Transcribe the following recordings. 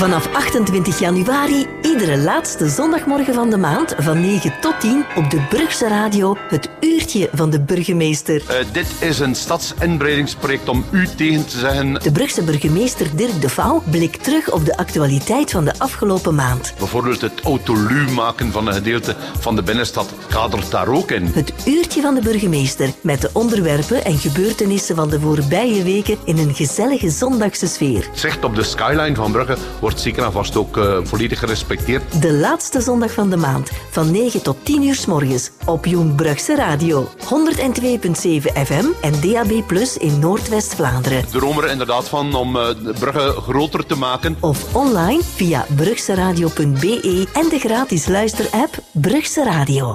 Vanaf 28 januari, iedere laatste zondagmorgen van de maand, van 9 tot 10, op de Brugse Radio, het uurtje van de burgemeester. Uh, dit is een stadsinbreidingsproject om u tegen te zeggen. De Brugse burgemeester Dirk de Vouw blikt terug op de actualiteit van de afgelopen maand. Bijvoorbeeld het autolu maken van een gedeelte van de binnenstad kadert daar ook in. Het uurtje van de burgemeester, met de onderwerpen en gebeurtenissen van de voorbije weken in een gezellige zondagse sfeer. Zicht op de skyline van Brugge wordt zeker en vast ook uh, volledig gerespecteerd. De laatste zondag van de maand, van 9 tot 10 uur s morgens, op Jong Brugse Radio. 102.7 FM en DAB Plus in Noordwest-Vlaanderen. Droom er inderdaad van om uh, Brugge groter te maken. Of online via brugseradio.be en de gratis luisterapp Brugse Radio.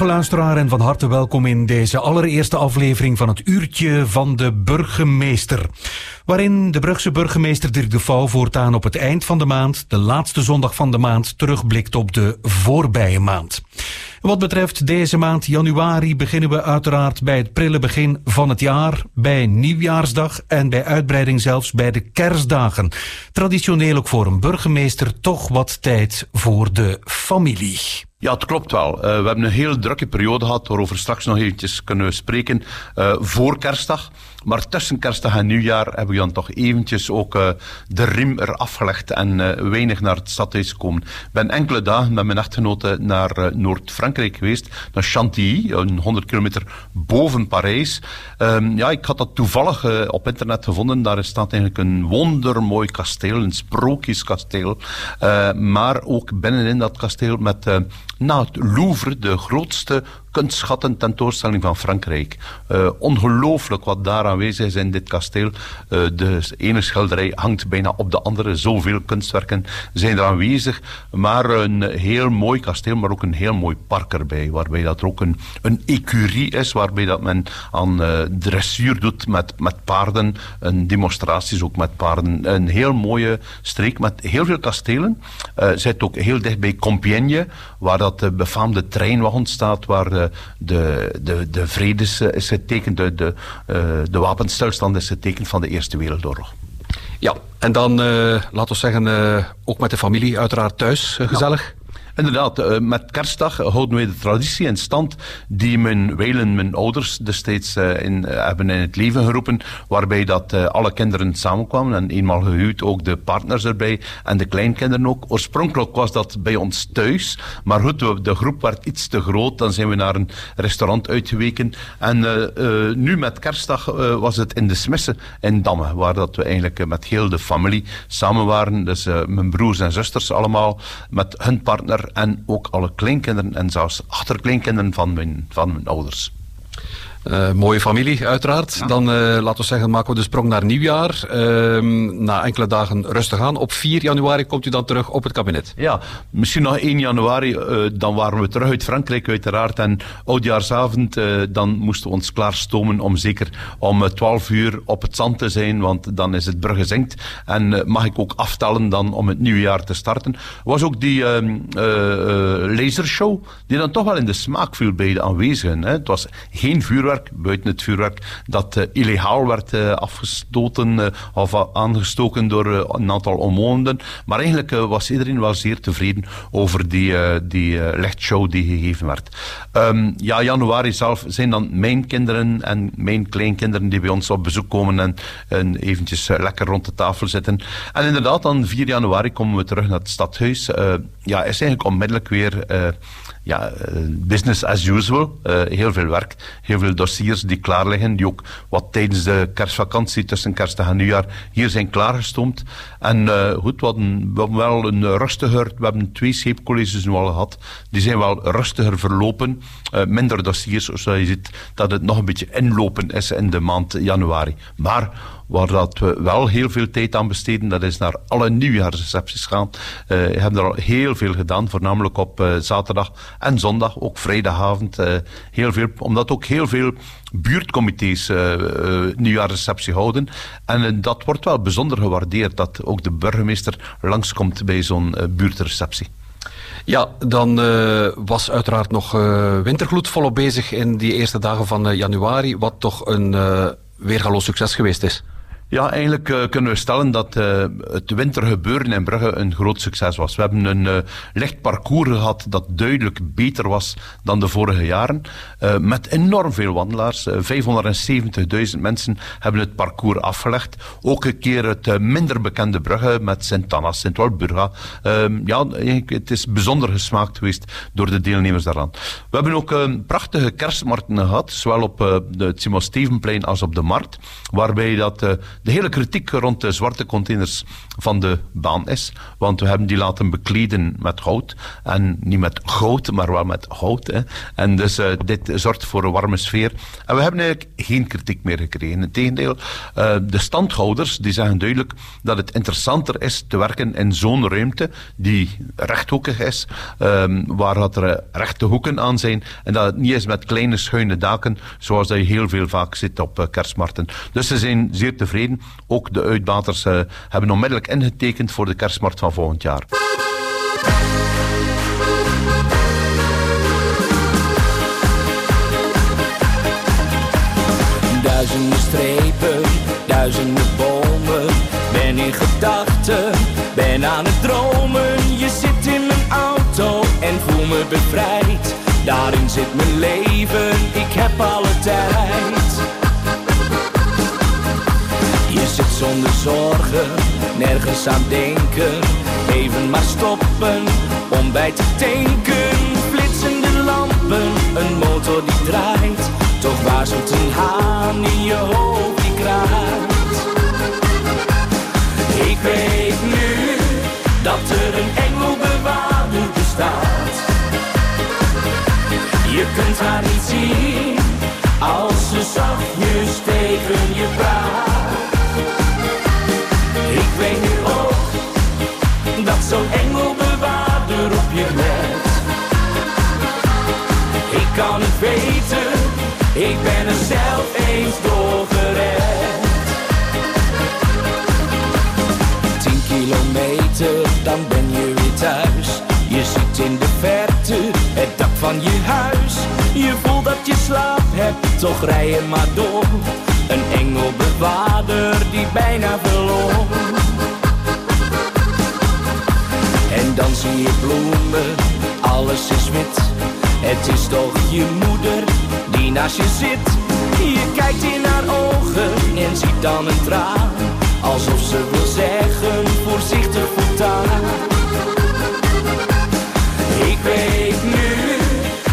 Goedemorgen luisteraar en van harte welkom in deze allereerste aflevering van het Uurtje van de Burgemeester. Waarin de Brugse burgemeester Dirk de Vouw voortaan op het eind van de maand, de laatste zondag van de maand, terugblikt op de voorbije maand. Wat betreft deze maand januari beginnen we uiteraard bij het prille begin van het jaar, bij nieuwjaarsdag en bij uitbreiding zelfs bij de kerstdagen. Traditioneel ook voor een burgemeester toch wat tijd voor de familie. Ja, het klopt wel. Uh, we hebben een heel drukke periode gehad, waarover straks nog eventjes kunnen spreken, uh, voor kerstdag. Maar tussen kerstdag en nieuwjaar hebben we dan toch eventjes ook uh, de riem eraf gelegd en weinig naar het stadhuis gekomen. Ik ben enkele dagen met mijn echtgenote naar Noord-Frankrijk geweest, naar Chantilly, een 100 kilometer boven Parijs. Um, ja, ik had dat toevallig op internet gevonden. Daar staat eigenlijk een wondermooi kasteel, een sprookjeskasteel. maar ook binnenin dat kasteel met na het Louvre, de grootste kunstschatten tentoonstelling van Frankrijk. Uh, ongelooflijk wat daar aanwezig is in dit kasteel. Uh, de ene schilderij hangt bijna op de andere. Zoveel kunstwerken zijn er aanwezig. Maar een heel mooi kasteel, maar ook een heel mooi park erbij. Waarbij dat er ook een, een ecurie is, waarbij dat men aan uh, dressuur doet met, met paarden. En demonstraties ook met paarden. Een heel mooie streek met heel veel kastelen. Zit ook heel dicht bij Compiègne, waar dat de befaamde treinwagen staat, waar de, de, de vredes is getekend, de, de, de wapenstilstand is getekend van de Eerste Wereldoorlog. Ja, en dan, uh, laten we zeggen, ook met de familie uiteraard thuis, gezellig? Inderdaad, uh, met kerstdag houden wij de traditie in stand die mijn wijlen, mijn ouders destijds uh, in, uh, hebben in het leven geroepen, waarbij dat alle kinderen samenkwamen en eenmaal gehuwd ook de partners erbij en de kleinkinderen ook. Oorspronkelijk was dat bij ons thuis, maar goed, de groep werd iets te groot, dan zijn we naar een restaurant uitgeweken en nu met kerstdag was het in de Smisse in Damme, waar dat we eigenlijk met heel de familie samen waren, dus mijn broers en zusters allemaal, met hun partner en ook alle kleinkinderen en zelfs achterkleinkinderen van mijn, van mijn ouders. Uh, mooie familie, uiteraard. Dan uh, laten we zeggen, maken we de sprong naar nieuwjaar. Uh, na enkele dagen rustig aan. Op 4 januari komt u dan terug op het kabinet. Ja, misschien nog 1 januari. Eh, dan waren we terug uit Frankrijk, uiteraard. En oudjaarsavond, dan moesten we ons klaarstomen om zeker om 12 uur op het zand te zijn. Want dan is het brugge zinkt. En mag ik ook aftellen dan om het nieuwe jaar te starten. Was ook die ehm, lasershow, die dan toch wel in de smaak viel bij de aanwezigen. Hè. Het was geen vuurwerk buiten het vuurwerk, dat uh, illegaal werd uh, afgestoten uh, of aangestoken door een aantal omwonenden. Maar eigenlijk was iedereen wel zeer tevreden over die, die lichtshow die gegeven werd. Um, ja, januari zelf zijn dan mijn kinderen en mijn kleinkinderen die bij ons op bezoek komen en, en eventjes lekker rond de tafel zitten. En inderdaad, dan 4 januari komen we terug naar het stadhuis. ja, is eigenlijk onmiddellijk weer ja, eh, business as usual. Uh, heel veel werk, heel veel dossiers die klaar liggen, die ook wat tijdens de kerstvakantie tussen kerstdag en nieuwjaar hier zijn klaargestoomd. En uh, goed, we hadden, we wel een rustiger, we hebben twee scheepcolleges nu al gehad, die zijn wel rustiger verlopen, minder dossiers, zoals je ziet dat het nog een beetje inlopen is in de maand januari. Maar Waar dat we wel heel veel tijd aan besteden, dat is naar alle nieuwjaarsrecepties gaan. We hebben er al heel veel gedaan, voornamelijk op uh, zaterdag en zondag, ook vrijdagavond. Uh, heel veel, omdat ook heel veel buurtcomité's nieuwjaarsreceptie houden. En dat wordt wel bijzonder gewaardeerd, dat ook de burgemeester langskomt bij zo'n buurtreceptie. Ja, dan was uiteraard nog uh, wintergloed volop bezig in die eerste dagen van januari, wat toch een weergaloos succes geweest is. Ja, eigenlijk uh, kunnen we stellen dat uh, het wintergebeuren in Brugge een groot succes was. We hebben een uh, licht parcours gehad dat duidelijk beter was dan de vorige jaren. met enorm veel wandelaars. 570.000 mensen hebben het parcours afgelegd. Ook een keer het minder bekende Brugge met Sint-Anna, Sint-Walburga. Ehm, ja, het is bijzonder gesmaakt geweest door de deelnemers daaraan. We hebben ook prachtige kerstmarkten gehad, zowel op het Simon Stevenplein als op de Markt, waarbij dat de hele kritiek rond de zwarte containers van de baan is. Want we hebben die laten bekleden met hout. En niet met goud, maar wel met hout. Hè. En dus uh, dit zorgt voor een warme sfeer. En we hebben eigenlijk geen kritiek meer gekregen. Integendeel, uh, de standhouders die zeggen duidelijk dat het interessanter is te werken in zo'n ruimte die rechthoekig is, um, waar er rechte hoeken aan zijn. En dat het niet is met kleine schuine daken, zoals dat je heel veel vaak ziet op uh. Dus ze zijn zeer tevreden. Ook de uitbaters uh, hebben onmiddellijk ingetekend voor de kerstmarkt van volgend jaar. Duizenden strepen, duizenden bomen. Ben in gedachten, ben aan het dromen. Je zit in mijn auto en voel me bevrijd. Daarin zit mijn leven, ik heb alle tijd. Zonder zorgen, nergens aan denken. Even maar stoppen, om bij te tanken. Flitsende lampen, een motor die draait. Toch waarschuwt een haan in je hoofd die kraait. Ik weet nu dat er een engelbewaarder bestaat. Je kunt haar niet zien als ze zachtjes tegen je praat. Zo'n engelbewaarder op je let. Ik kan het weten, ik ben er zelf eens door gered. Tien kilometer, dan ben je weer thuis. Je ziet in de verte het dak van je huis. Je voelt dat je slaap hebt, toch rij je maar door. Een engelbewaarder die bijna verloor. Dan zie je bloemen, alles is wit. Het is toch je moeder die naast je zit. Je kijkt in haar ogen en ziet dan een traan. Alsof ze wil zeggen, voorzichtig voortaan. Ik weet nu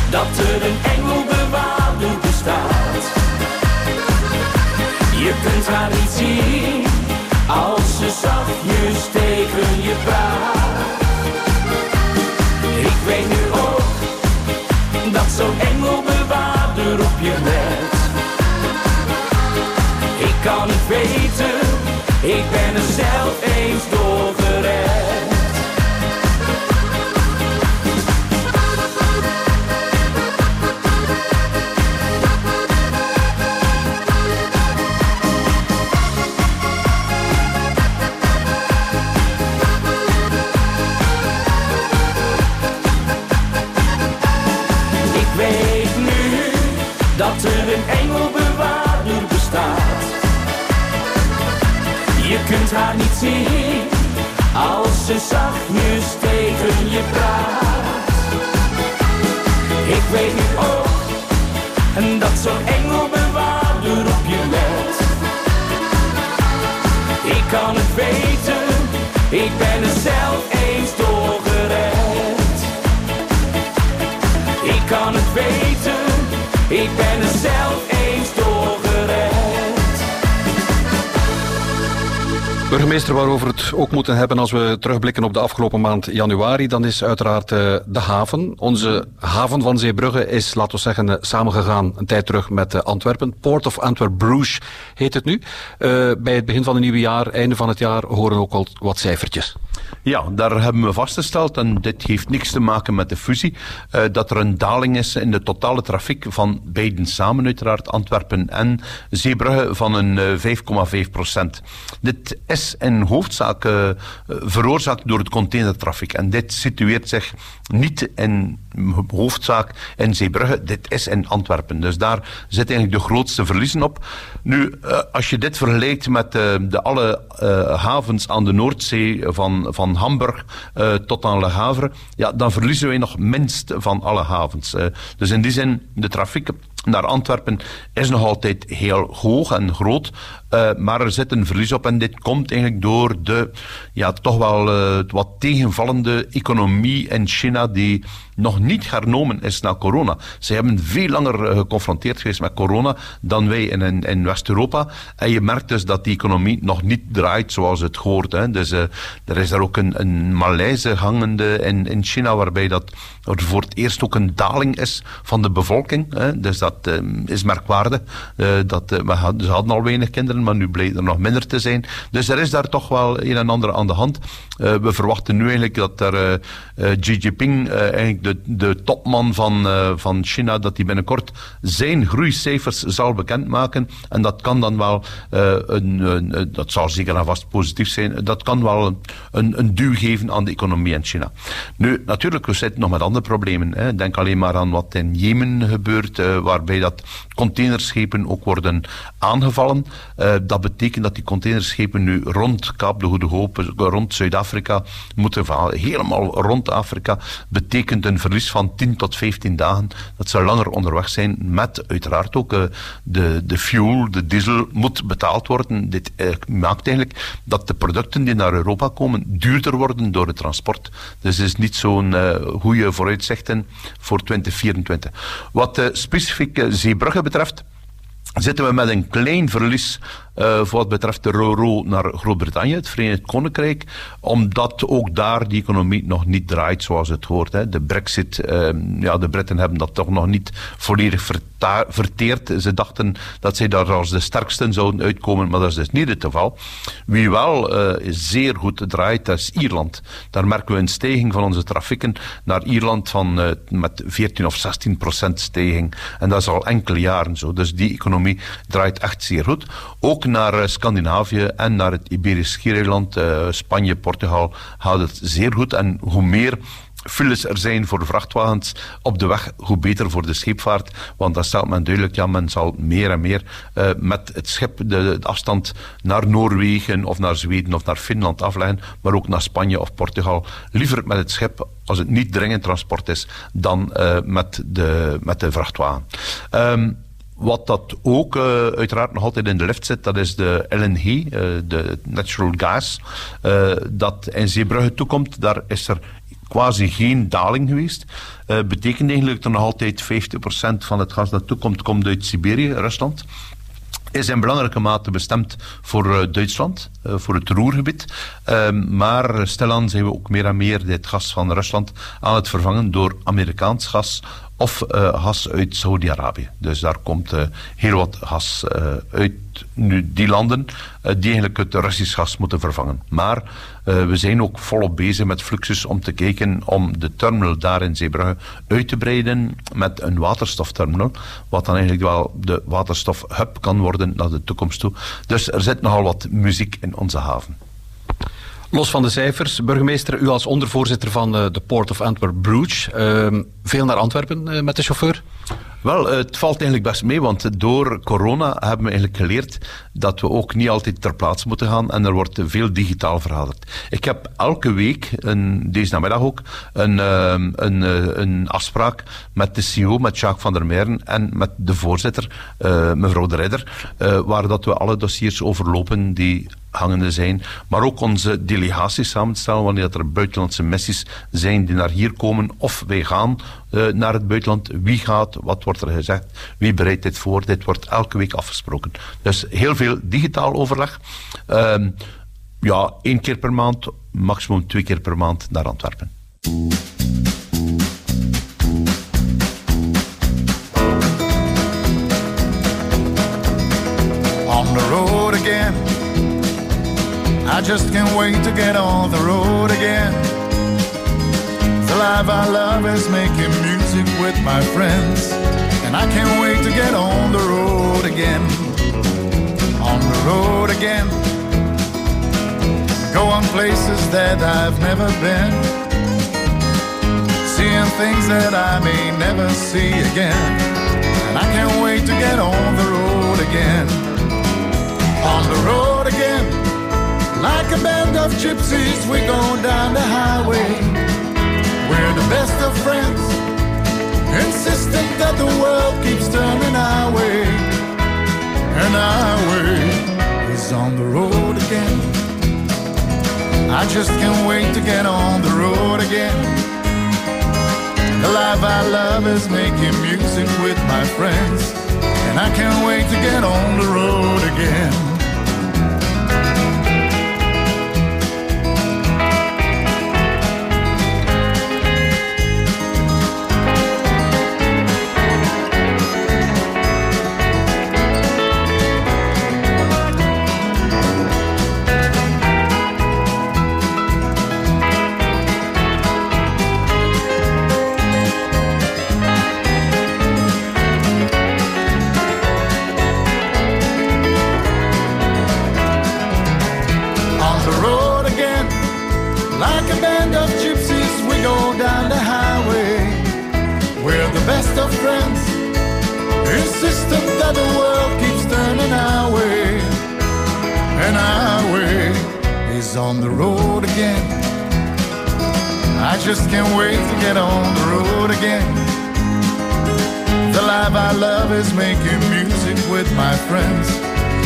dat er een engelbewaarder bestaat. Je kunt haar niet zien als ze zachtjes ik ben er zelf eens door kunt haar niet zien als ze zachtjes tegen je praat. Ik weet nu ook dat zo'n engelbewaarder op je let. Ik kan het weten, ik ben er zelf eens door gered. Ik kan het weten, ik ben er zelf eens Burgemeester, waarover ook moeten hebben als we terugblikken op de afgelopen maand januari, dan is uiteraard uh, de haven. Onze haven van Zeebrugge is, laten we zeggen, uh, samengegaan een tijd terug met uh, Antwerpen. Port of Antwerp Bruges heet het nu. bij het begin van het nieuwe jaar, einde van het jaar, horen ook al wat cijfertjes. Ja, daar hebben we vastgesteld, en dit heeft niks te maken met de fusie, dat er een daling is in de totale trafiek van beiden samen, uiteraard Antwerpen en Zeebrugge, van een uh, 5,5 procent. Dit is in hoofdzaak uh, veroorzaakt door het containertrafiek. En dit situeert zich niet in hoofdzaak in Zeebrugge, dit is in Antwerpen. Dus daar zit eigenlijk de grootste verliezen op. Nu, als je dit vergelijkt met de alle havens aan de Noordzee van van Hamburg tot aan Le Havre, ja, dan verliezen wij nog minst van alle havens. Dus in die zin, de trafiek naar Antwerpen is nog altijd heel hoog en groot. Uh, maar er zit een verlies op en dit komt eigenlijk door de ja, toch wel uh, wat tegenvallende economie in China die nog niet hernomen is na corona. Ze hebben veel langer uh, geconfronteerd geweest met corona dan wij in, in, West-Europa. En je merkt dus dat die economie nog niet draait zoals het hoort. Hè. Dus er is er ook een, een malaise hangende in, in China waarbij dat er voor het eerst ook een daling is van de bevolking. Hè. Dus dat is merkwaardig. dat, we ze hadden al weinig kinderen maar nu blijkt er nog minder te zijn. Dus er is daar toch wel een en ander aan de hand. Uh, we verwachten nu eigenlijk dat er uh, uh, Xi Jinping, eigenlijk de, de topman van, van China, dat hij binnenkort zijn groeicijfers zal bekendmaken. En dat kan dan wel, een, een, dat zal zeker en vast positief zijn, dat kan wel een, een duw geven aan de economie in China. Nu, natuurlijk, we zitten nog met andere problemen. Hè. Denk alleen maar aan wat in Jemen gebeurt, waarbij dat containerschepen ook worden aangevallen. Dat betekent dat die containerschepen nu rond Kaap de Goede Hoop, rond Zuid-Afrika, moeten helemaal rond Afrika. Betekent een verlies van 10 tot 15 dagen. Dat ze langer onderweg zijn met uiteraard ook uh, de, de fuel, de diesel moet betaald worden. Dit uh, maakt eigenlijk dat de producten die naar Europa komen duurder worden door het transport. Dus het is niet zo'n uh, goede vooruitzichten voor 2024. Wat specifiek Zeebrugge betreft zitten we met een klein verlies uh, voor wat betreft de Roro naar Groot-Brittannië, het Verenigd Koninkrijk, omdat ook daar die economie nog niet draait zoals het hoort. Hè. De brexit, uh, ja, de Britten hebben dat toch nog niet volledig verteerd. Ze dachten dat zij daar als de sterksten zouden uitkomen, maar dat is dus niet het geval. Wie wel uh, zeer goed draait, dat is Ierland. Daar merken we een stijging van onze trafieken naar Ierland van uh, met 14 of 16 procent stijging. En dat is al enkele jaren zo. Dus die economie draait echt zeer goed. Ook naar eh, Scandinavië en naar het Iberisch Schiereiland, uh, Spanje, Portugal, houdt het zeer goed. En hoe meer files er zijn voor vrachtwagens op de weg, hoe beter voor de scheepvaart. Want dan stelt men duidelijk, ja, men zal meer en meer uh, met het schip de, afstand naar Noorwegen of naar Zweden of naar Finland afleggen, maar ook naar Spanje of Portugal. Liever met het schip, als het niet dringend transport is, dan met, de, met de vrachtwagen. Um, wat dat ook uh, uiteraard nog altijd in de lift zit, dat is de LNG, uh, de natural gas, uh, dat in Zeebrugge toekomt. Daar is er quasi geen daling geweest. betekent eigenlijk dat nog altijd 50% van het gas dat toekomt, komt uit Siberië, Rusland is in belangrijke mate bestemd voor Duitsland, voor het Roergebied. Uh, maar stilaan zijn we ook meer en meer dit gas van Rusland aan het vervangen door Amerikaans gas of gas uit Saudi-Arabië. Dus daar komt uh, heel wat gas uh, uit nu die landen die eigenlijk het Russisch gas moeten vervangen. Maar we zijn ook volop bezig met Fluxus om te kijken om de terminal daar in Zeebrugge uit te breiden met een waterstofterminal, wat dan eigenlijk wel de waterstofhub kan worden naar de toekomst toe. Dus er zit nogal wat muziek in onze haven. Los van de cijfers, burgemeester, u als ondervoorzitter van uh, de Port of Antwerp Bruges, uh, veel naar Antwerpen uh, met de chauffeur? Wel, het valt eigenlijk best mee, want door corona hebben we eigenlijk geleerd dat we ook niet altijd ter plaatse moeten gaan en er wordt veel digitaal vergaderd. Ik heb elke week, een, deze namiddag ook, een, ehm, een, een afspraak met de CEO, met Jacques van der Meeren en met de voorzitter, mevrouw de Ridder, waar dat we alle dossiers overlopen die hangende zijn, maar ook onze delegaties samenstellen wanneer er buitenlandse missies zijn die naar hier komen of wij gaan uh, naar het buitenland. Wie gaat, wat wordt er gezegd, wie bereidt dit voor, dit wordt elke week afgesproken. Dus heel veel digitaal overleg. Uh, ja, één keer per maand, maximum twee keer per maand naar Antwerpen. On the road again I just can't wait to get on the road again. Life I love is making music with my friends. And I can't wait to get on the road again. On the road again. Go on places that I've never been. Seeing things that I may never see again. And I can't wait to get on the road again. On the road again. Like a band of gypsies, we go down the highway. We're the best of friends, insistent that the world keeps turning our way. And our way is on the road again. I just can't wait to get on the road again. The life I love is making music with my friends. And I can't wait to get on the road again. On the road again. I just can't wait to get on the road again. The life I love is making music with my friends.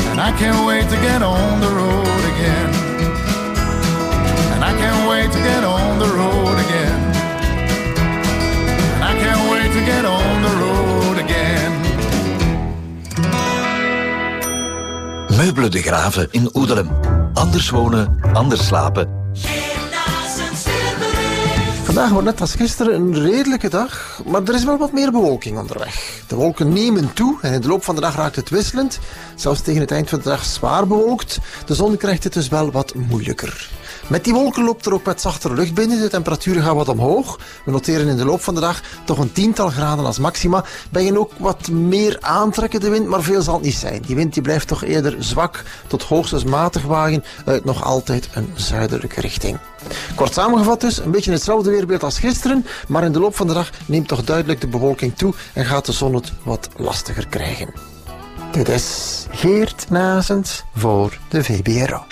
And I can't wait to get on the road again. And I can't wait to get on the road again. And I can't wait to get on the road again. Meubelen de Graven in Oedelem. Anders wonen, anders slapen. Vandaag wordt net als gisteren een redelijke dag, maar er is wel wat meer bewolking onderweg. De wolken nemen toe en in de loop van de dag raakt het wisselend. Zelfs tegen het eind van de dag zwaar bewolkt. De zon krijgt het dus wel wat moeilijker. Met die wolken loopt er ook wat zachtere lucht binnen. De temperaturen gaan wat omhoog. We noteren in de loop van de dag toch een tiental graden als maxima. Ben je ook wat meer aantrekken de wind, maar veel zal het niet zijn. Die wind die blijft toch eerder zwak tot hoogstens matig wagen uit nog altijd een zuidelijke richting. Kort samengevat dus, een beetje hetzelfde weerbeeld als gisteren, maar in de loop van de dag neemt toch duidelijk de bewolking toe en gaat de zon het wat lastiger krijgen. Dit is Geert Nazens voor de VBRO.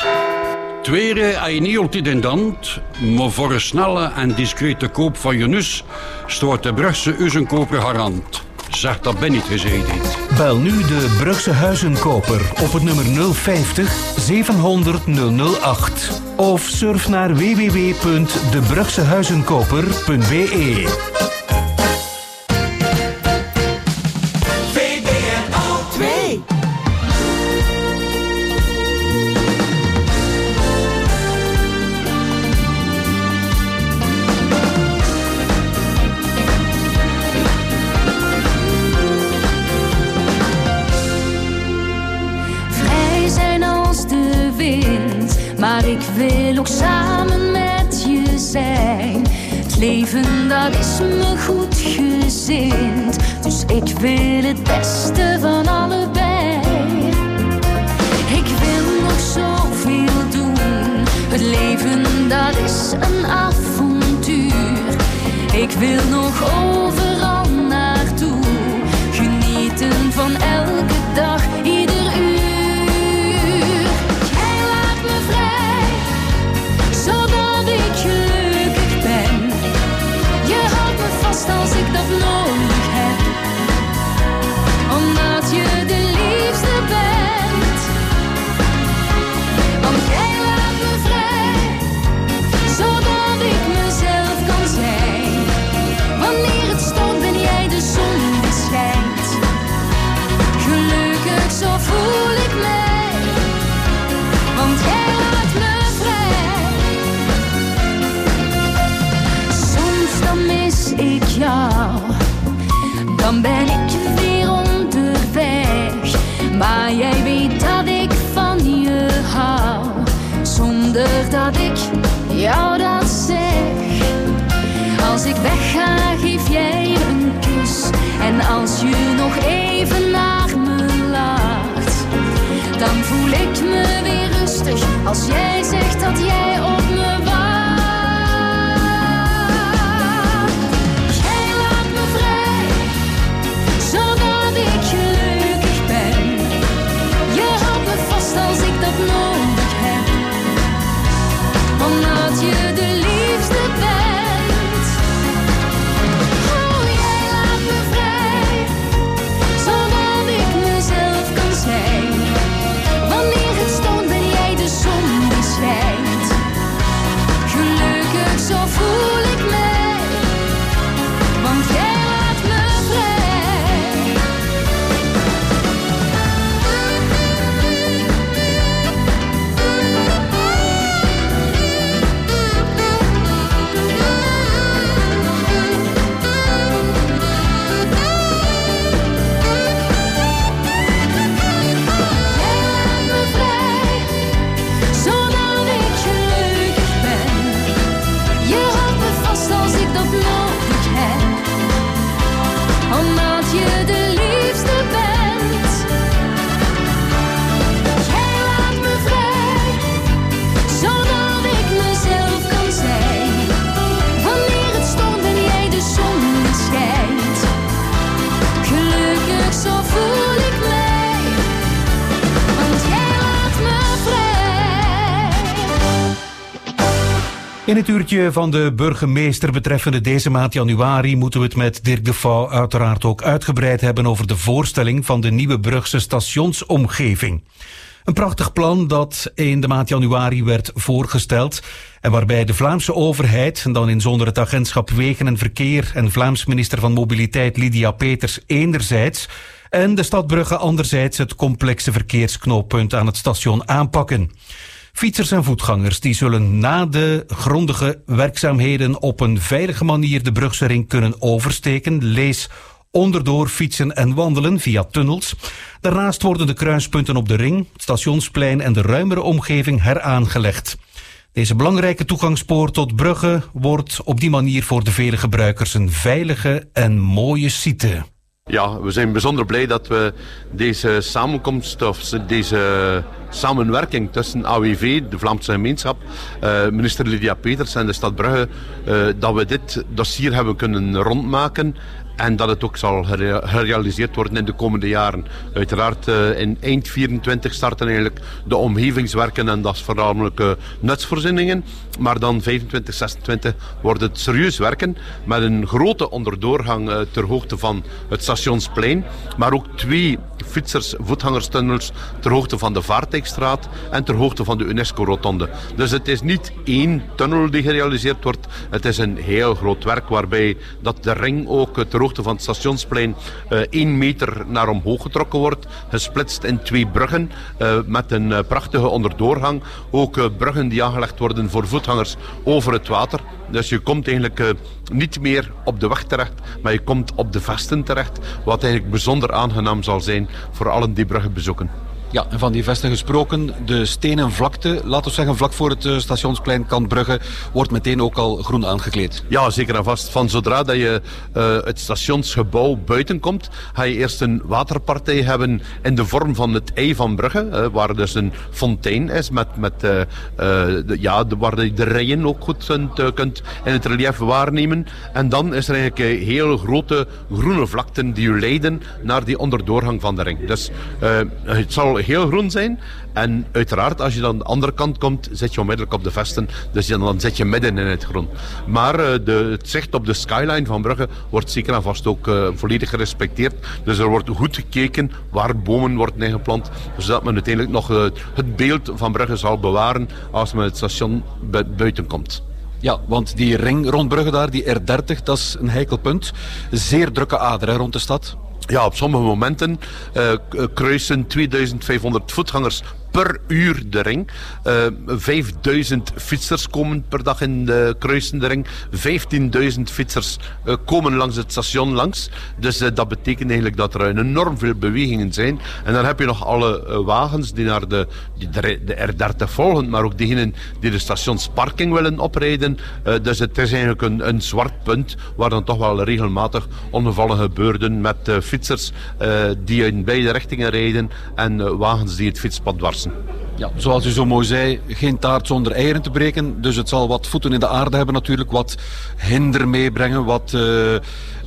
Tweede hij niet altijd in hand, maar voor een snelle en discrete koop van je nus stoort de Brugse Uzenkoper garant. Zeg dat ben niet gezeten. Bel nu de Brugse Huizenkoper op het nummer 050 700 008 of surf naar www.debrugsehuizenkoper.be. ook samen met je zijn. Het leven dat is me goed gezind, dus ik wil het beste van allebei. Ik wil nog zoveel doen, het leven dat is een avontuur. Ik wil nog overal ben ik weer onderweg. Maar jij weet dat ik van je hou, zonder dat ik jou dat zeg. Als ik wegga, geef jij een kus. En als je nog even naar me lacht, dan voel ik me weer rustig. Als jij zegt dat jij op In het uurtje van de burgemeester betreffende deze maand januari moeten we het met Dirk de Vouw uiteraard ook uitgebreid hebben over de voorstelling van de nieuwe Brugse stationsomgeving. Een prachtig plan dat in de maand januari werd voorgesteld en waarbij de Vlaamse overheid, en dan in zonder het agentschap Wegen en Verkeer en Vlaams minister van Mobiliteit Lydia Peters enerzijds en de stad Brugge anderzijds het complexe verkeersknooppunt aan het station aanpakken. Fietsers en voetgangers die zullen na de grondige werkzaamheden op een veilige manier de Brugse ring kunnen oversteken. Lees onderdoor fietsen en wandelen via tunnels. Daarnaast worden de kruispunten op de ring, het stationsplein en de ruimere omgeving heraangelegd. Deze belangrijke toegangspoort tot Brugge wordt op die manier voor de vele gebruikers een veilige en mooie site. Ja, we zijn bijzonder blij dat we deze samenkomst of deze samenwerking tussen AWV, de Vlaamse gemeenschap, uh, minister Lydia Peters en de stad Brugge, uh, dat we dit dossier hebben kunnen rondmaken en dat het ook zal gerealiseerd worden in de komende jaren. Uiteraard uh, in eind 24 starten eigenlijk de omgevingswerken en dat is voornamelijk uh, nutsvoorzieningen. Maar dan 25, 26 wordt het serieus werken met een grote onderdoorgang uh, ter hoogte van het stationsplein. Maar ook twee fietsers, voetgangerstunnels ter hoogte van de Vaartijkstraat en ter hoogte van de UNESCO-rotonde. Dus het is niet één tunnel die gerealiseerd wordt. Het is een heel groot werk waarbij dat de ring ook ter hoogte van het stationsplein uh, één meter naar omhoog getrokken wordt. Gesplitst in twee bruggen uh, met een prachtige onderdoorgang. Ook bruggen die aangelegd worden voor voetgangers over het water. Dus je komt eigenlijk niet meer op de weg terecht, maar je komt op de vesten terecht. Wat eigenlijk bijzonder aangenaam zal zijn voor allen die bruggen bezoeken. Ja, en van die vesten gesproken, de stenen vlakte, laten we zeggen vlak voor het uh, stationsplein Kantbrugge, wordt meteen ook al groen aangekleed. Ja, zeker en vast. Van zodra dat je uh, het stationsgebouw buiten komt, ga je eerst een waterpartij hebben in de vorm van het ei van Brugge, uh, waar dus een fontein is met, met ja, de, waar je de rijen ook goed kunt, kunt in het relief waarnemen. En dan is er eigenlijk heel grote groene vlakten die u leiden naar die onderdoorgang van de ring. Dus het zal heel groen zijn. En uiteraard, als je dan aan de andere kant komt, zit je onmiddellijk op de vesten. Dus dan zit je midden in het groen. Maar uh, de, het zicht op de skyline van Brugge wordt zeker en vast ook uh, volledig gerespecteerd. Dus er wordt goed gekeken waar bomen worden ingeplant. Zodat men uiteindelijk nog uh, het beeld van Brugge zal bewaren als men het station buiten komt. Ja, want die ring rond Brugge daar, die R30, dat is een heikel punt. Zeer drukke ader rond de stad. Ja, op sommige momenten uh, kruisen 2500 voetgangers per uur de ring. Uh, eh, 5000 fietsers komen per dag in de kruisende ring. 15.000 fietsers uh, komen langs het station langs. Dus uh, dat betekent eigenlijk dat er enorm veel bewegingen zijn. En dan heb je nog alle wagens die naar de, die de, de R30 volgen, maar ook diegenen die de stationsparking willen oprijden. dus het is eigenlijk een, een zwart punt waar dan toch wel regelmatig ongevallen gebeurden met fietsers die in beide richtingen rijden en wagens die het fietspad dwarsen. Ja, zoals u zo mooi zei, geen taart zonder eieren te breken. Dus het zal wat voeten in de aarde hebben natuurlijk, wat hinder meebrengen, wat uh,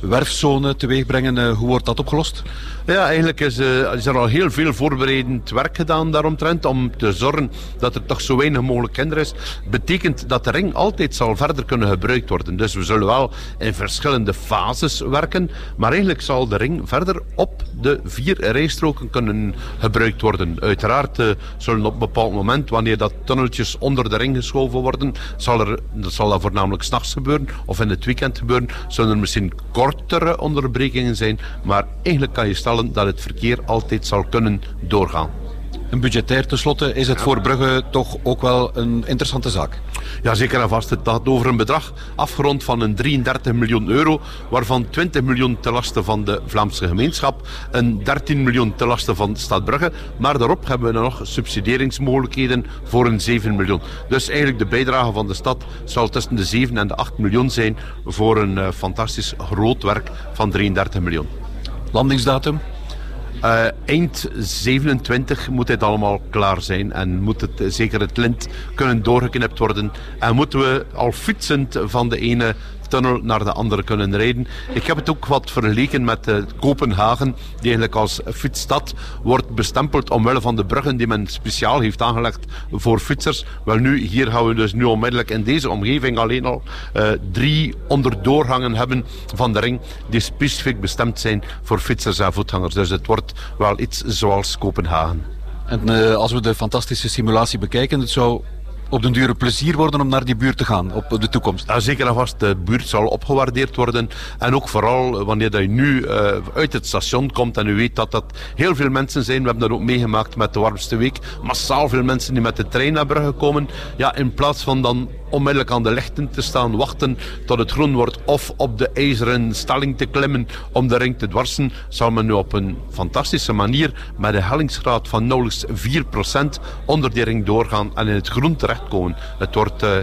werfzone teweeg brengen. Uh, hoe wordt dat opgelost? Ja, eigenlijk is, uh, is, er al heel veel voorbereidend werk gedaan daaromtrent om te zorgen dat er toch zo weinig mogelijk kinderen is. Betekent dat de ring altijd zal verder kunnen gebruikt worden. Dus we zullen wel in verschillende fases werken, maar eigenlijk zal de ring verder op de vier rijstroken kunnen gebruikt worden. Uiteraard zullen op bepaald moment, wanneer dat tunneltjes onder de ring geschoven worden, zal, er, dat zal dat voornamelijk s'nachts gebeuren of in het weekend gebeuren, zullen er misschien kortere onderbrekingen zijn, maar eigenlijk kan je stellen dat het verkeer altijd zal kunnen doorgaan. En budgetair tenslotte is het voor Brugge toch ook wel een interessante zaak. Ja, zeker en vast. Het gaat over een bedrag afgerond van een 33 miljoen euro, waarvan 20 miljoen ten laste van de Vlaamse gemeenschap, een 13 miljoen ten laste van de stad Brugge, maar daarop hebben we nog subsidieringsmogelijkheden voor een 7 miljoen. Dus eigenlijk de bijdrage van de stad zal tussen de 7 en de 8 miljoen zijn voor een uh, fantastisch groot werk van 33 miljoen. Landingsdatum? Uh, eind 27 moet dit allemaal klaar zijn en moet het, zeker het lint kunnen doorgeknipt worden. En moeten we al fietsend van de ene naar de andere kunnen rijden. Ik heb het ook wat vergeleken met uh, Kopenhagen, die eigenlijk als fietsstad wordt bestempeld omwille van de bruggen die men speciaal heeft aangelegd voor fietsers. Wel nu, hier gaan we dus nu onmiddellijk in deze omgeving alleen al uh, drie onderdoorgangen hebben van de ring die specifiek bestemd zijn voor fietsers en voetgangers. Dus het wordt wel iets zoals Kopenhagen. En uh, als we de fantastische simulatie bekijken, het zou op den dure plezier worden om naar die buurt te gaan op de toekomst. Ja, zeker en vast. De buurt zal opgewaardeerd worden. En ook vooral wanneer dat je nu uh, uit het station komt en u weet dat dat heel veel mensen zijn. We hebben dat ook meegemaakt met de warmste week. Massaal veel mensen die met de trein naar Brugge komen. Ja, in plaats van dan onmiddellijk aan de lichten te staan, wachten tot het groen wordt of op de ijzeren stelling te klimmen om de ring te dwarsen, zal men nu op een fantastische manier met een hellingsgraad van nauwelijks 4% onder die ring doorgaan en in het groen Het wordt uh,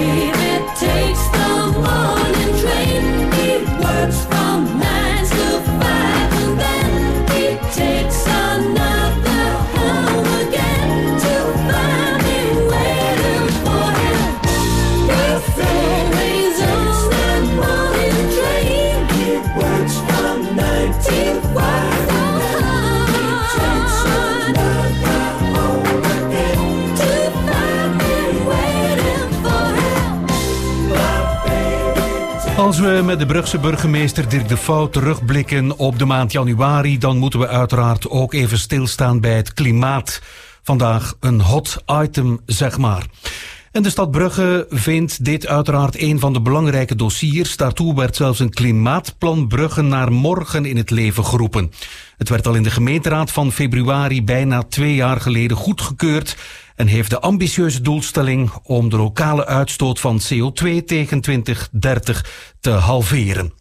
heerlijk. Als we met de Brugse burgemeester Dirk de Vouw terugblikken op de maand januari, dan moeten we uiteraard ook even stilstaan bij het klimaat. Vandaag een hot item, zeg maar. En de stad Brugge vindt dit uiteraard een van de belangrijke dossiers. Daartoe werd zelfs een klimaatplan Brugge naar morgen in het leven geroepen. Het werd al in de gemeenteraad van februari bijna twee jaar geleden goedgekeurd en heeft de ambitieuze doelstelling om de lokale uitstoot van CO2 tegen 2030 te halveren.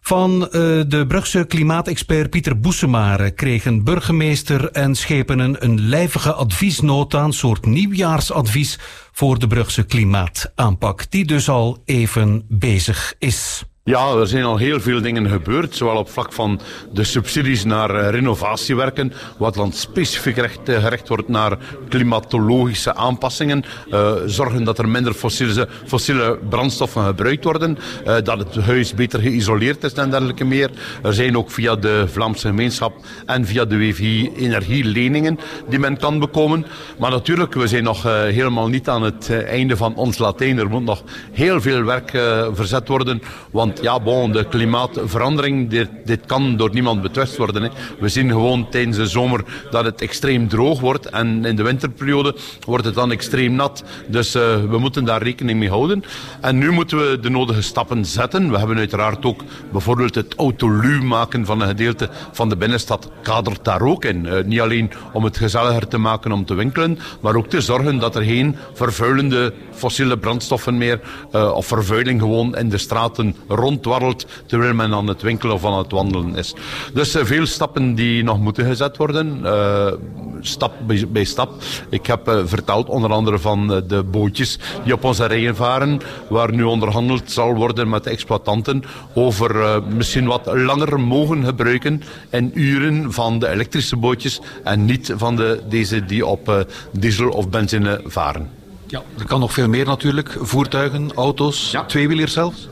Van uh, de Brugse klimaatexpert Pieter Boesemare kregen burgemeester en schepenen een lijvige adviesnota, een soort nieuwjaarsadvies voor de Brugse klimaataanpak, die dus al even bezig is. Ja, er zijn al heel veel dingen gebeurd, zowel op vlak van de subsidies naar uh, renovatiewerken, wat dan specifiek recht, uh, gericht wordt naar klimatologische aanpassingen, uh, zorgen dat er minder fossiele, fossiele brandstoffen gebruikt worden, dat het huis beter geïsoleerd is en dergelijke meer. Er zijn ook via de Vlaamse gemeenschap en via de WVI energieleningen die men kan bekomen. Maar natuurlijk, we zijn nog helemaal niet aan het einde van ons Latijn. Er moet nog heel veel werk verzet worden, want ja, bon, de klimaatverandering, dit, dit kan door niemand betwist worden. Hè. We zien gewoon tijdens de zomer dat het extreem droog wordt. En in de winterperiode wordt het dan extreem nat. Dus uh, we moeten daar rekening mee houden. En nu moeten we de nodige stappen zetten. We hebben uiteraard ook bijvoorbeeld het autolu maken van een gedeelte van de binnenstad kadert daar ook in. Uh, niet alleen om het gezelliger te maken om te winkelen, maar ook te zorgen dat er geen vervuilende fossiele brandstoffen meer uh, of vervuiling gewoon in de straten rondwarrelt terwijl men aan het winkelen of aan het wandelen is. Dus uh, veel stappen die nog moeten gezet worden, uh, stap bij, stap. Ik heb uh, verteld onder andere van de bootjes die op onze rijen varen, waar nu onderhandeld zal worden met de exploitanten over misschien wat langer mogen gebruiken in uren van de elektrische bootjes en niet van de, deze die op diesel of benzine varen. Ja, er kan nog veel meer natuurlijk. Voertuigen, auto's, ja. tweewielers zelfs.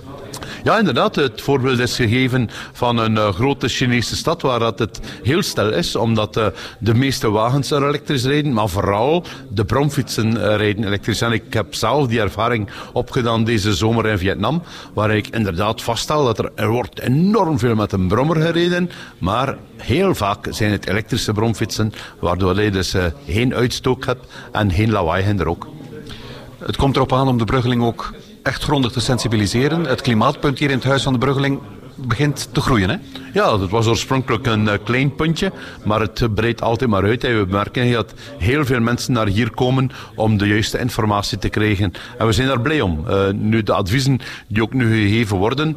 Ja, inderdaad. Het voorbeeld is gegeven van een uh, grote Chinese stad waar dat het heel stil is, omdat uh, de meeste wagens er elektrisch rijden, maar vooral de bromfietsen uh, rijden elektrisch. En ik heb zelf die ervaring opgedaan deze zomer in Vietnam, waar ik inderdaad vaststel dat er, wordt enorm veel met een brommer gereden, maar heel vaak zijn het elektrische bromfietsen, waardoor je dus geen uitstoot hebt en geen lawaai in de rook. Het komt erop aan om de bruggeling ook echt grondig te sensibiliseren. Het klimaatpunt hier in het Huis van de Bruggeling begint te groeien, hè? Ja, dat was oorspronkelijk een uh, klein puntje, maar het breidt altijd maar uit. We merken dat heel veel mensen naar hier komen om de juiste informatie te krijgen. En we zijn daar blij om. Uh, nu, de adviezen die ook nu gegeven worden,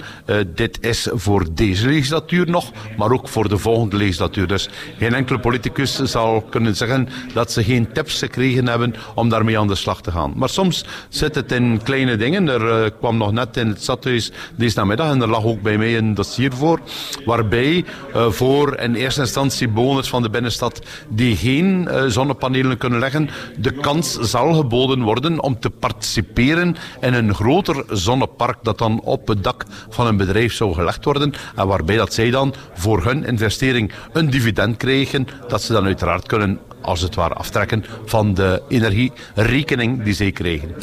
dit is voor deze legislatuur nog, maar ook voor de volgende legislatuur. Dus geen enkele politicus zal kunnen zeggen dat ze geen tips gekregen hebben om daarmee aan de slag te gaan. Maar soms zit het in kleine dingen. Er kwam nog net in het stadhuis deze namiddag en er lag ook bij mij een dossier voor, waar waarbij uh, voor in eerste instantie bewoners van de binnenstad die geen uh, zonnepanelen kunnen leggen, de kans zal geboden worden om te participeren in een groter zonnepark dat dan op het dak van een bedrijf zou gelegd worden en waarbij dat zij dan voor hun investering een dividend krijgen dat ze dan uiteraard kunnen als het ware aftrekken van de energierekening die zij krijgen.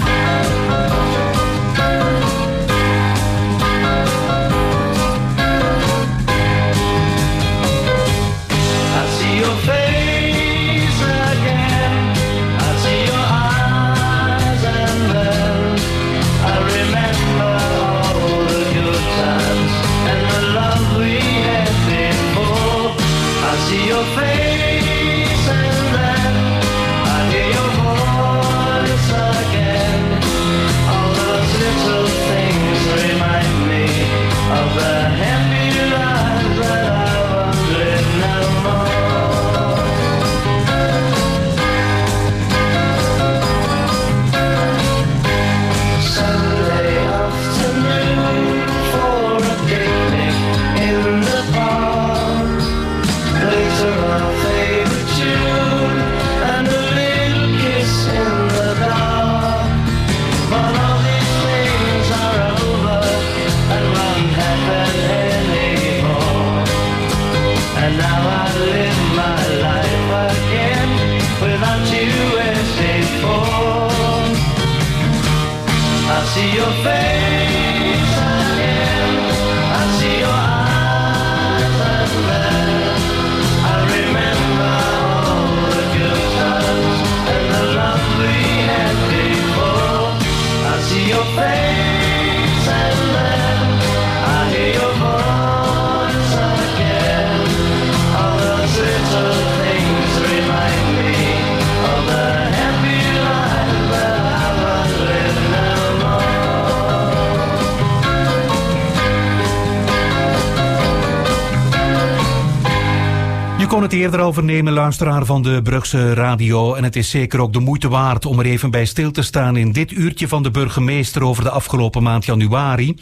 Eerder al vernemen, luisteraar van de Brugse Radio. En het is zeker ook de moeite waard om er even bij stil te staan in dit uurtje van de burgemeester over de afgelopen maand januari.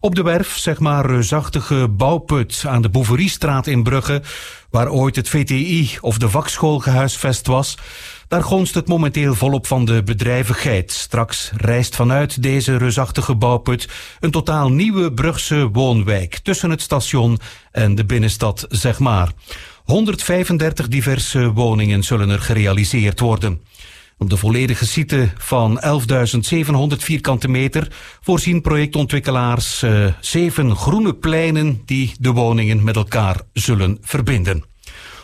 Op de werf, zeg maar, reusachtige bouwput aan de Bouveriestraat in Brugge, waar ooit het VTI of de vakschool gehuisvest was, daar gonst het momenteel volop van de bedrijvigheid. Straks reist vanuit deze reusachtige bouwput een totaal nieuwe Brugse woonwijk tussen het station en de binnenstad, zeg maar. 135 diverse woningen zullen er gerealiseerd worden. Op de volledige site van 11.700 vierkante meter voorzien projectontwikkelaars uh, zeven groene pleinen die de woningen met elkaar zullen verbinden.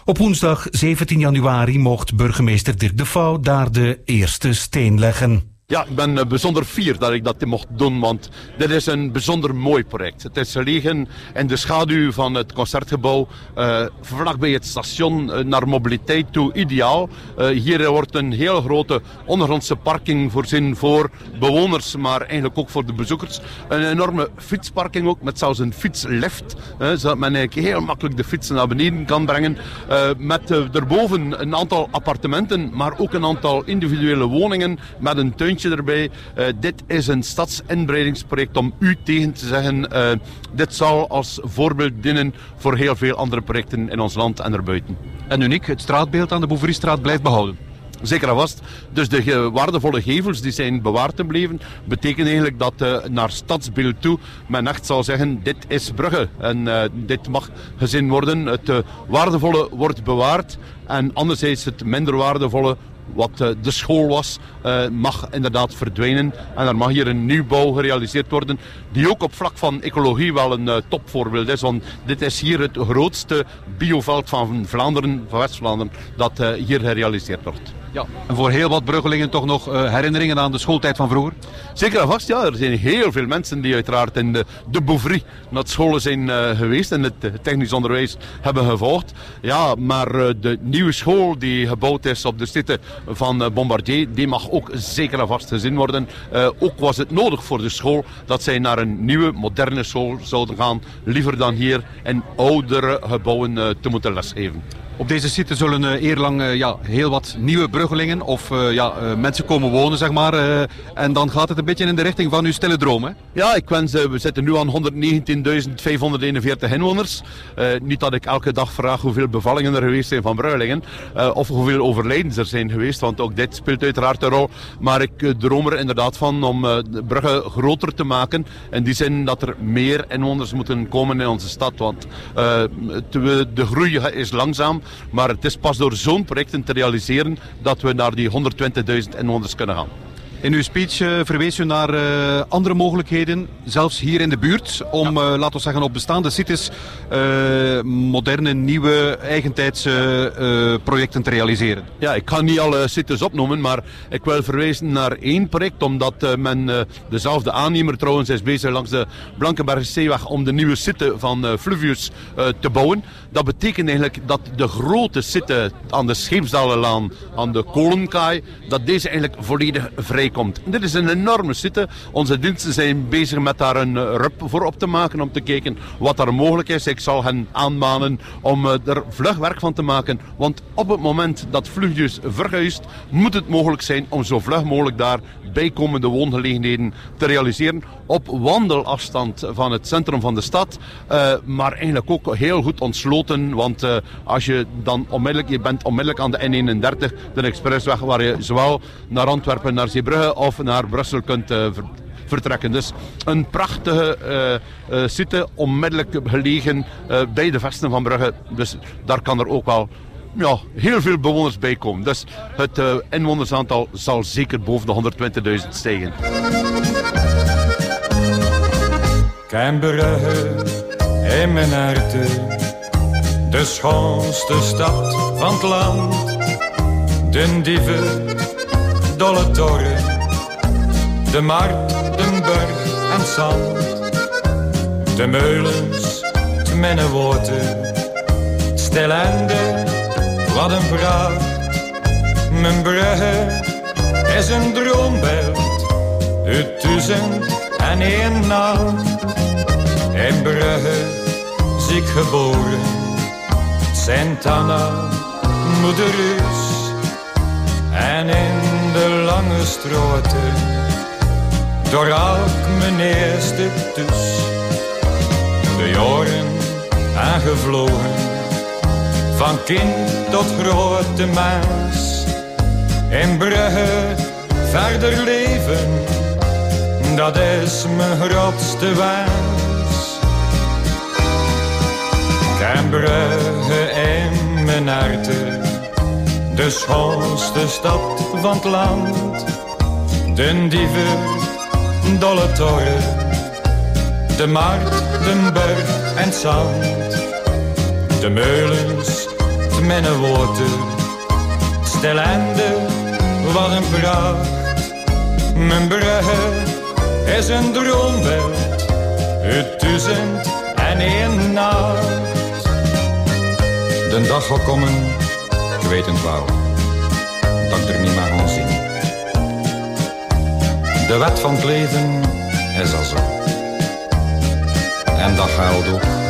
Op woensdag 17 januari mocht burgemeester Dirk de Vouw daar de eerste steen leggen. Ja, ik ben uh, bijzonder fier dat ik dat mocht doen, want dit is een bijzonder mooi project. Het is liggen in de schaduw van het concertgebouw, uh, vlakbij het station, uh, naar mobiliteit toe, ideaal. hier wordt een heel grote ondergrondse parking voorzien voor bewoners, maar eigenlijk ook voor de bezoekers. Een enorme fietsparking ook, met zelfs een fietslift, zodat men eigenlijk heel makkelijk de fietsen naar beneden kan brengen. met erboven een aantal appartementen, maar ook een aantal individuele woningen met een tuintje erbij. Uh, dit is een stadsinbreidingsproject om u tegen te zeggen. Uh, dit zal als voorbeeld dienen voor heel veel andere projecten in ons land en erbuiten. En uniek, het straatbeeld aan de Bouveriestraat blijft behouden. Zeker en vast. Dus de waardevolle gevels die zijn bewaard te blijven, betekent eigenlijk dat uh, naar stadsbeeld toe men echt zal zeggen, dit is Brugge. En uh, dit mag gezien worden. Het uh, waardevolle wordt bewaard en anderzijds het minder waardevolle wat uh, de school was, uh, mag inderdaad verdwijnen. En er mag hier een nieuwbouw gerealiseerd worden, die ook op vlak van ecologie wel een uh, topvoorbeeld is. Want dit is hier het grootste bioveld van Vlaanderen, van West-Vlaanderen, dat hier gerealiseerd wordt. Ja, en voor heel wat Bruggelingen toch nog uh, herinneringen aan de schooltijd van vroeger? Zeker en vast, ja. Er zijn heel veel mensen die uiteraard in de, de Bouvry naar scholen zijn uh, geweest en het technisch onderwijs hebben gevolgd. Ja, maar de nieuwe school die gebouwd is op de site van Bombardier, die mag ook zeker en vast gezien worden. ook was het nodig voor de school dat zij naar een nieuwe, moderne school zouden gaan, liever dan hier in oudere gebouwen te moeten lesgeven. Op deze site zullen uh, eerlang uh, ja, heel wat nieuwe bruggelingen of uh, ja, mensen komen wonen, zeg maar. en dan gaat het een beetje in de richting van uw stille droom? Ja, ik wens, we zitten nu aan 119.541 inwoners. niet dat ik elke dag vraag hoeveel bevallingen er geweest zijn van bruggelingen. of hoeveel overlijdens er zijn geweest, want ook dit speelt uiteraard een rol. Maar ik droom er inderdaad van om Brugge groter te maken. In die zin dat er meer inwoners moeten komen in onze stad. Want de groei is langzaam. Maar het is pas door zo'n projecten te realiseren dat we naar die 120.000 inwoners kunnen gaan. In uw speech uh, verwees u naar uh, andere mogelijkheden, zelfs hier in de buurt, om, ja. uh, laten we zeggen, op bestaande sites moderne, nieuwe, eigentijdse projecten te realiseren. Ja, ik kan niet alle sites opnoemen, maar ik wil verwijzen naar één project, omdat men, dezelfde aannemer trouwens, is bezig langs de Blankenbergseeweg om de nieuwe site van Fluvius te bouwen. Dat betekent eigenlijk dat de grote site aan de Scheepsdalenlaan, aan de Kolenkaai, dat deze eigenlijk volledig vrij komt. Dit is een enorme site. Onze diensten zijn bezig met daar een uh, rup voor op te maken om te kijken wat er mogelijk is. Ik zal hen aanmanen om uh, er vlug werk van te maken. Want op het moment dat Vlugjes verguist, moet het mogelijk zijn om zo vlug mogelijk daar bijkomende woongelegenheden te realiseren. Op wandelafstand van het centrum van de stad. Uh, maar eigenlijk ook heel goed ontsloten. Want uh, als je dan onmiddellijk, je bent onmiddellijk aan de N31, de expressweg waar je zowel naar Antwerpen, naar Zeebrugge of naar Brussel kunt ver vertrekken. Dus een prachtige uh, uh, site, onmiddellijk gelegen bij de vesten van Brugge. Dus daar kan er ook wel ja, heel veel bewoners bij komen. Dus het uh, inwonersaantal zal zeker boven de 120.000 stijgen. Brugge in mijn harte, de schoonste stad van het land. De dieven, dolle toren, de markt, de berg en zand. De meulens, het mennewoorden, stil en de wat een pracht. Mijn Brugge is een droombeeld uit duizend en één nacht. In Brugge ziek geboren, Sint Anna, moederus. En in de lange stroten, door elk mijn eerste tus De jaren aangevlogen, van kind tot grote maas. In Brugge verder leven, dat is mijn grootste waas. Ken Brugge in mijn harte, de schoonste stad van het land. De dieven, dolle toren, de markt, de berg en zand. De meulens, het minnewater, stelende, wat een pracht. Mijn brugge is een droombeeld, het duizend en één nacht. De dag gaat komen, ik weet het wel, dat ik er niet meer gaan zien. De wet van het leven is al zo. En dat geldt ook.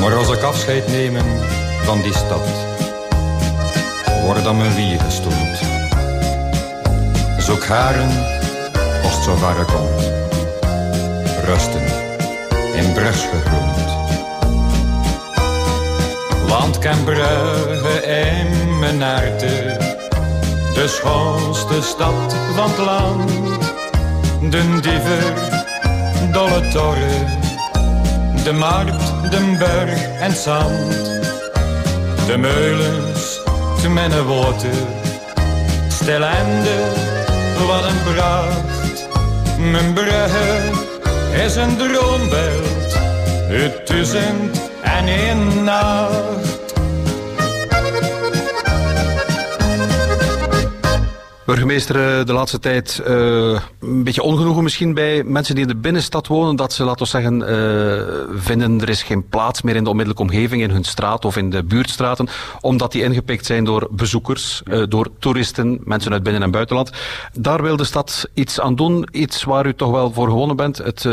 Maar als ik afscheid nemen van die stad, wordt dan mijn wier gestoeld. Zoek haren, als het zo ver komt. Rusten, in Brugs gegrond. Want kan Brugge in mijn de schoonste stad van het land. De diever, dolle toren, de markt, de berg en zand. De meulens, te mijn water, wat een pracht. Mijn brugge is een droombeeld, het duizend en één nacht. Burgemeester, eh, de laatste tijd uh, een beetje ongenoegen misschien bij mensen die in de binnenstad wonen. Dat ze, laten we zeggen, uh, vinden er is geen plaats meer in de onmiddellijke omgeving, in hun straat of in de buurtstraten. Omdat die ingepikt zijn door bezoekers, door toeristen, mensen uit binnen- en buitenland. Daar wil de stad iets aan doen. Iets waar u toch wel voor gewonnen bent. Het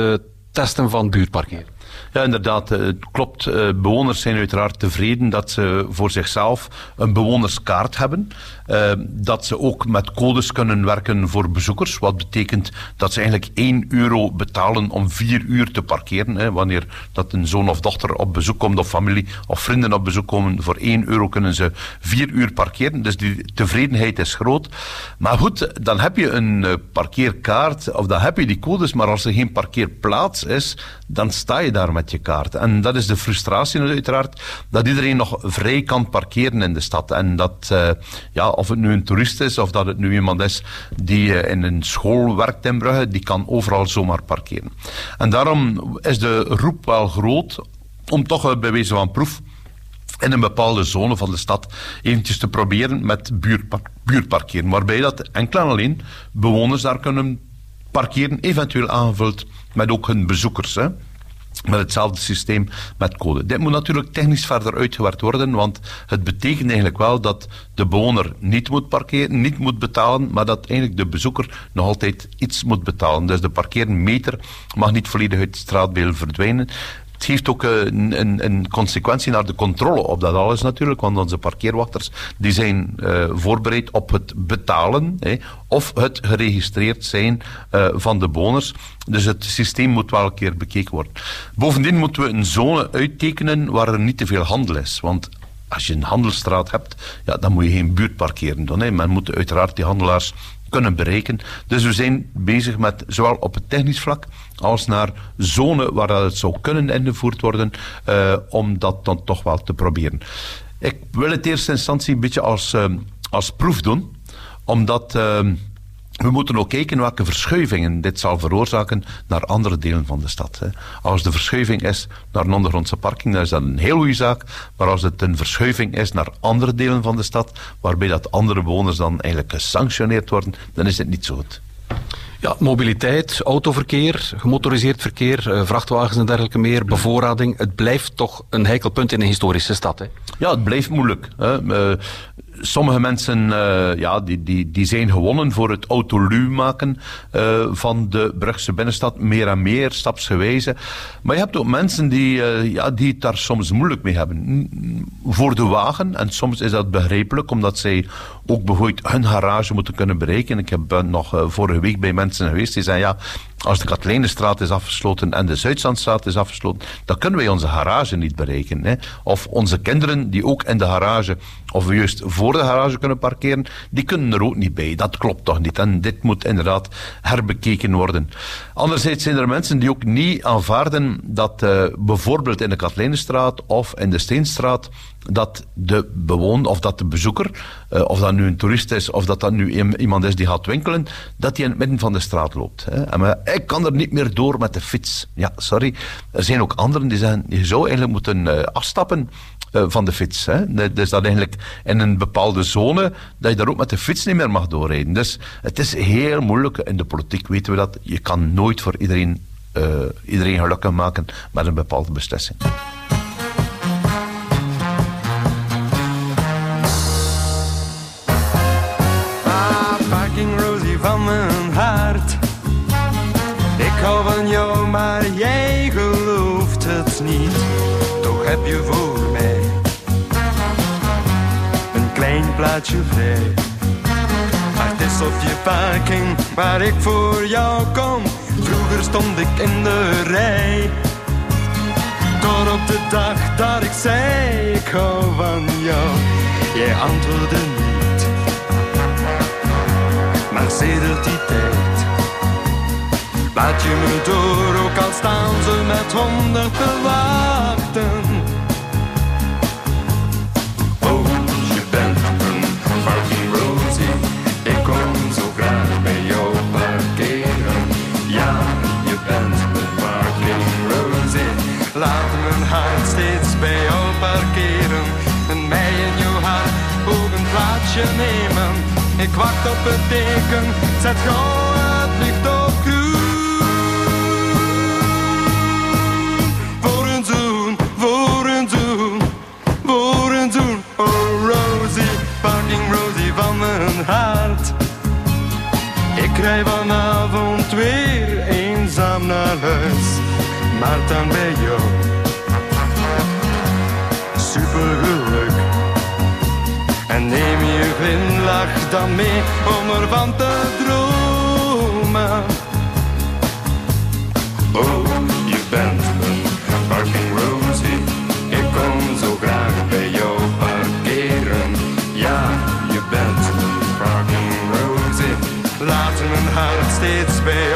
testen van buurtparkeren. Ja, inderdaad, het klopt. Bewoners zijn uiteraard tevreden dat ze voor zichzelf een bewonerskaart hebben. Uh, dat ze ook met codes kunnen werken voor bezoekers. Wat betekent dat ze eigenlijk 1 euro betalen om 4 uur te parkeren. Wanneer dat een zoon of dochter op bezoek komt, of familie of vrienden op bezoek komen, voor 1 euro kunnen ze 4 uur parkeren. Dus die tevredenheid is groot. Maar goed, dan heb je een parkeerkaart, of dan heb je die codes, maar als er geen parkeerplaats is, dan sta je daar met je kaart. En dat is de frustratie uiteraard, dat iedereen nog vrij kan parkeren in de stad. En dat, uh, ja, of het nu een toerist is of dat het nu iemand is die uh, in een school werkt in Brugge, die kan overal zomaar parkeren. En daarom is de roep wel groot om toch uh, bij wijze van proef in een bepaalde zone van de stad eventjes te proberen met buurtpa buurtparkeren. Waarbij dat enkel en alleen bewoners daar kunnen parkeren, eventueel aangevuld met ook hun bezoekers. Hè met hetzelfde systeem met code. Dit moet natuurlijk technisch verder uitgewerkt worden, want het betekent eigenlijk wel dat de bewoner niet moet parkeren, niet moet betalen, maar dat eigenlijk de bezoeker nog altijd iets moet betalen. Dus de parkeermeter mag niet volledig uit het straatbeeld verdwijnen. Het heeft ook een, een, consequentie naar de controle op dat alles natuurlijk, want onze parkeerwachters die zijn uh, voorbereid op het betalen hè, of het geregistreerd zijn uh, van de bewoners. Dus het systeem moet wel een keer bekeken worden. Bovendien moeten we een zone uittekenen waar er niet te veel handel is, want als je een handelsstraat hebt, ja, dan moet je geen buurt parkeren doen. Men moet uiteraard die handelaars kunnen bereiken. Dus we zijn bezig met zowel op het technisch vlak als naar zone waar dat het zou kunnen ingevoerd worden, uh, om dat dan toch wel te proberen. Ik wil het in eerste instantie een beetje als, uh, als proef doen, omdat uh, we moeten ook kijken welke verschuivingen dit zal veroorzaken naar andere delen van de stad. Als de verschuiving is naar een ondergrondse parking, dan is dat een heel goede zaak. Maar als het een verschuiving is naar andere delen van de stad, waarbij dat andere bewoners dan eigenlijk gesanctioneerd worden, dan is het niet zo goed. Ja, mobiliteit, autoverkeer, gemotoriseerd verkeer, uh, vrachtwagens en dergelijke meer, bevoorrading. Het blijft toch een heikel punt in een historische stad. Hè? Ja, het blijft moeilijk. Hè. Sommige mensen uh, ja, die, die, die zijn gewonnen voor het autolu maken uh, van de Brugse binnenstad, meer en meer, stapsgewijze. Maar je hebt ook mensen die, uh, ja, die het daar soms moeilijk mee hebben. Voor de wagen, en soms is dat begrijpelijk, omdat zij ook bijvoorbeeld hun garage moeten kunnen bereiken. Ik heb nog vorige week bij mensen geweest die zeiden, ja, Als de Katelijnenstraat is afgesloten en de Zuidzandstraat is afgesloten, dan kunnen wij onze garage niet bereiken. Hè. Of onze kinderen die ook in de garage, of juist voor de garage kunnen parkeren, die kunnen er ook niet bij. Dat klopt toch niet. En dit moet inderdaad herbekeken worden. Anderzijds zijn er mensen die ook niet aanvaarden dat uh, bijvoorbeeld in de Katlijnenstraat of in de Steenstraat dat de bewoner of dat de bezoeker, uh, of dat nu een toerist is of dat dat nu iemand is die gaat winkelen, dat hij in het midden van de straat loopt. Hè. En ik kan er niet meer door met de fiets. Ja, sorry. Er zijn ook anderen die zeggen, je zou eigenlijk moeten uh, afstappen uh, van de fiets. Hè. Dus dat eigenlijk in een bepaalde zone, dat je daar ook met de fiets niet meer mag doorrijden. Dus het is heel moeilijk. In de politiek weten we dat. Je kan nooit voor iedereen, iedereen gelukkig maken met een bepaalde beslissing. Hou van jou, maar jij gelooft het niet. Toch heb je voor mij een klein plaatje vrij. Maar het is op je parking waar ik voor jou kom. Vroeger stond ik in de rij. Tot op de dag dat ik zei, ik hou van jou. Jij antwoordde niet. Maar sedert die tijd Laat je me door, ook al staan ze met honderd te wachten. Oh, je bent een parking Rosie. Ik kom zo graag bij jou parkeren. Ja, je bent een parking Rosie. Laat mijn hart steeds bij jou parkeren. En mij in jouw hart ook een plaatsje nemen. Ik wacht op het teken, zet gauw maar dan bij jou. Super geluk. En neem je glimlach dan mee om ervan te dromen. Oh, je bent een parking Rosie. Ik kom zo graag bij jou parkeren. Ja, je bent Laat mijn hart steeds bij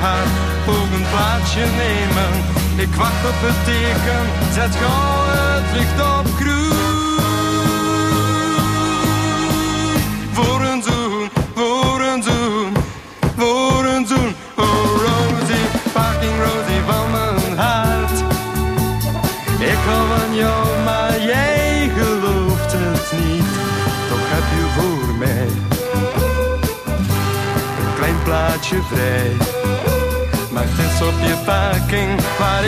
hart ook een plaatsje nemen. Ik wacht op het teken, zet gauw het licht op groen. Voor een zoen, voor een zoen, voor een zoen. Oh Rosie, parking Rosie van mijn hart. Ik hou van jou, maar jij gelooft het niet. Toch heb je voor mij. Een klein plaatje vrij. Maar het is op je parking waar